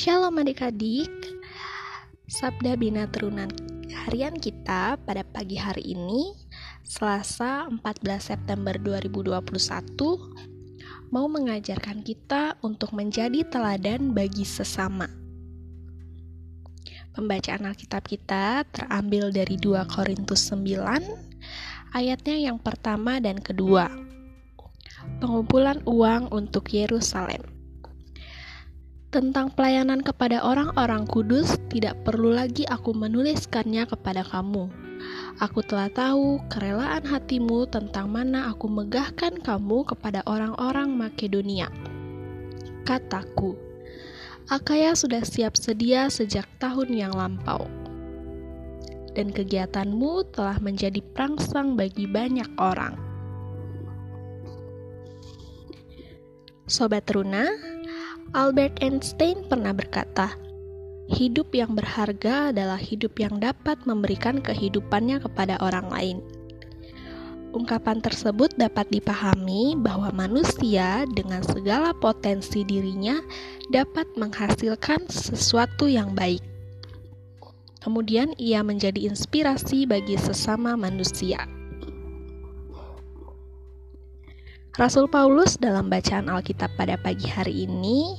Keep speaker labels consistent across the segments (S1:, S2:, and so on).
S1: Shalom adik-adik. Sabda Bina Terunan harian kita pada pagi hari ini Selasa 14 September 2021 Mau mengajarkan kita untuk menjadi teladan bagi sesama. Pembacaan Alkitab kita terambil dari 2 Korintus 9 Ayatnya yang pertama dan kedua. Pengumpulan uang untuk Yerusalem tentang pelayanan kepada orang-orang kudus, tidak perlu lagi aku menuliskannya kepada kamu. Aku telah tahu kerelaan hatimu tentang mana aku megahkan kamu kepada orang-orang Makedonia. Kataku, Akaya sudah siap sedia sejak tahun yang lampau. Dan kegiatanmu telah menjadi perangsang bagi banyak orang. Sobat Runa, Albert Einstein pernah berkata, "Hidup yang berharga adalah hidup yang dapat memberikan kehidupannya kepada orang lain." Ungkapan tersebut dapat dipahami bahwa manusia dengan segala potensi dirinya dapat menghasilkan sesuatu yang baik. Kemudian ia menjadi inspirasi bagi sesama manusia. Rasul Paulus dalam bacaan Alkitab pada pagi hari ini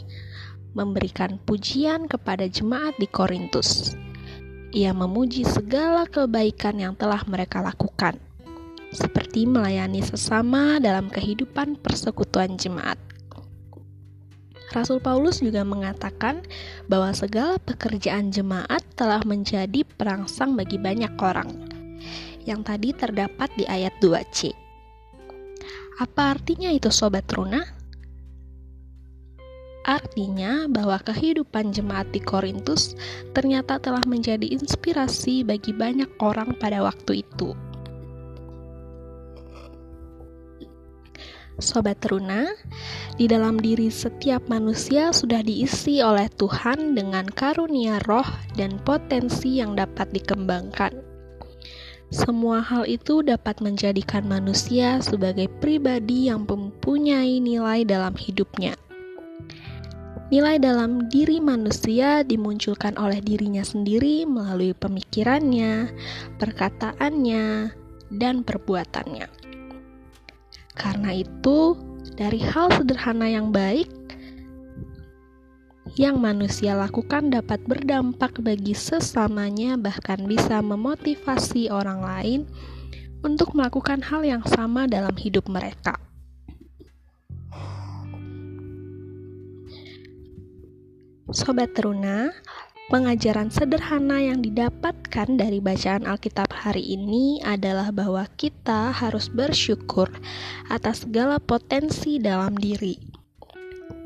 S1: memberikan pujian kepada jemaat di Korintus. Ia memuji segala kebaikan yang telah mereka lakukan, seperti melayani sesama dalam kehidupan persekutuan jemaat. Rasul Paulus juga mengatakan bahwa segala pekerjaan jemaat telah menjadi perangsang bagi banyak orang, yang tadi terdapat di ayat 2c. Apa artinya itu Sobat Runa? Artinya bahwa kehidupan jemaat di Korintus ternyata telah menjadi inspirasi bagi banyak orang pada waktu itu. Sobat Runa, di dalam diri setiap manusia sudah diisi oleh Tuhan dengan karunia roh dan potensi yang dapat dikembangkan. Semua hal itu dapat menjadikan manusia sebagai pribadi yang mempunyai nilai dalam hidupnya. Nilai dalam diri manusia dimunculkan oleh dirinya sendiri melalui pemikirannya, perkataannya, dan perbuatannya. Karena itu, dari hal sederhana yang baik, yang manusia lakukan dapat berdampak bagi sesamanya, bahkan bisa memotivasi orang lain untuk melakukan hal yang sama dalam hidup mereka. Sobat Teruna, pengajaran sederhana yang didapatkan dari bacaan Alkitab hari ini adalah bahwa kita harus bersyukur atas segala potensi dalam diri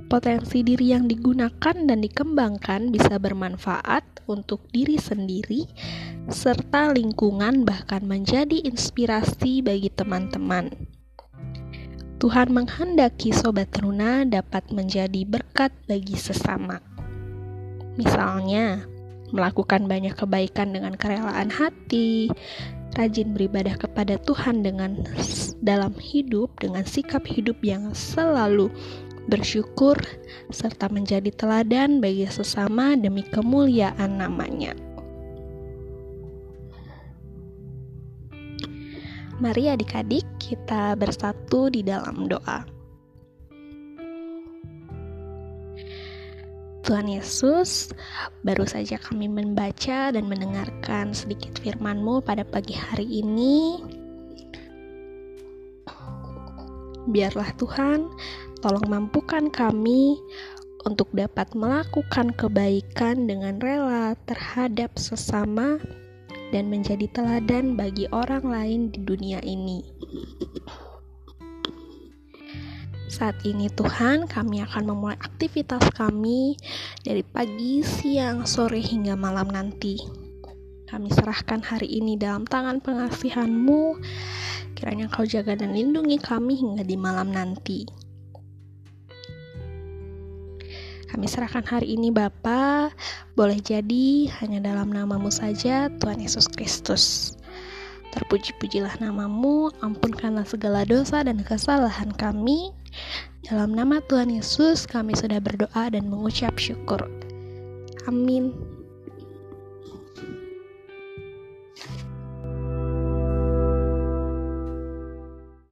S1: potensi diri yang digunakan dan dikembangkan bisa bermanfaat untuk diri sendiri serta lingkungan, bahkan menjadi inspirasi bagi teman-teman. Tuhan menghendaki sobat teruna dapat menjadi berkat bagi sesama. Misalnya, melakukan banyak kebaikan dengan kerelaan hati, rajin beribadah kepada Tuhan dengan dalam hidup dengan sikap hidup yang selalu bersyukur, serta menjadi teladan bagi sesama demi kemuliaan namanya. Mari adik-adik kita bersatu di dalam doa. Tuhan Yesus, baru saja kami membaca dan mendengarkan sedikit firman-Mu pada pagi hari ini. Biarlah Tuhan Tolong mampukan kami untuk dapat melakukan kebaikan dengan rela terhadap sesama dan menjadi teladan bagi orang lain di dunia ini. Saat ini Tuhan, kami akan memulai aktivitas kami dari pagi, siang, sore hingga malam nanti. Kami serahkan hari ini dalam tangan pengasihan-Mu. Kiranya Kau jaga dan lindungi kami hingga di malam nanti. Kami serahkan hari ini Bapa, boleh jadi hanya dalam namamu saja Tuhan Yesus Kristus. Terpuji-pujilah namamu, ampunkanlah segala dosa dan kesalahan kami. Dalam nama Tuhan Yesus kami sudah berdoa dan mengucap syukur. Amin.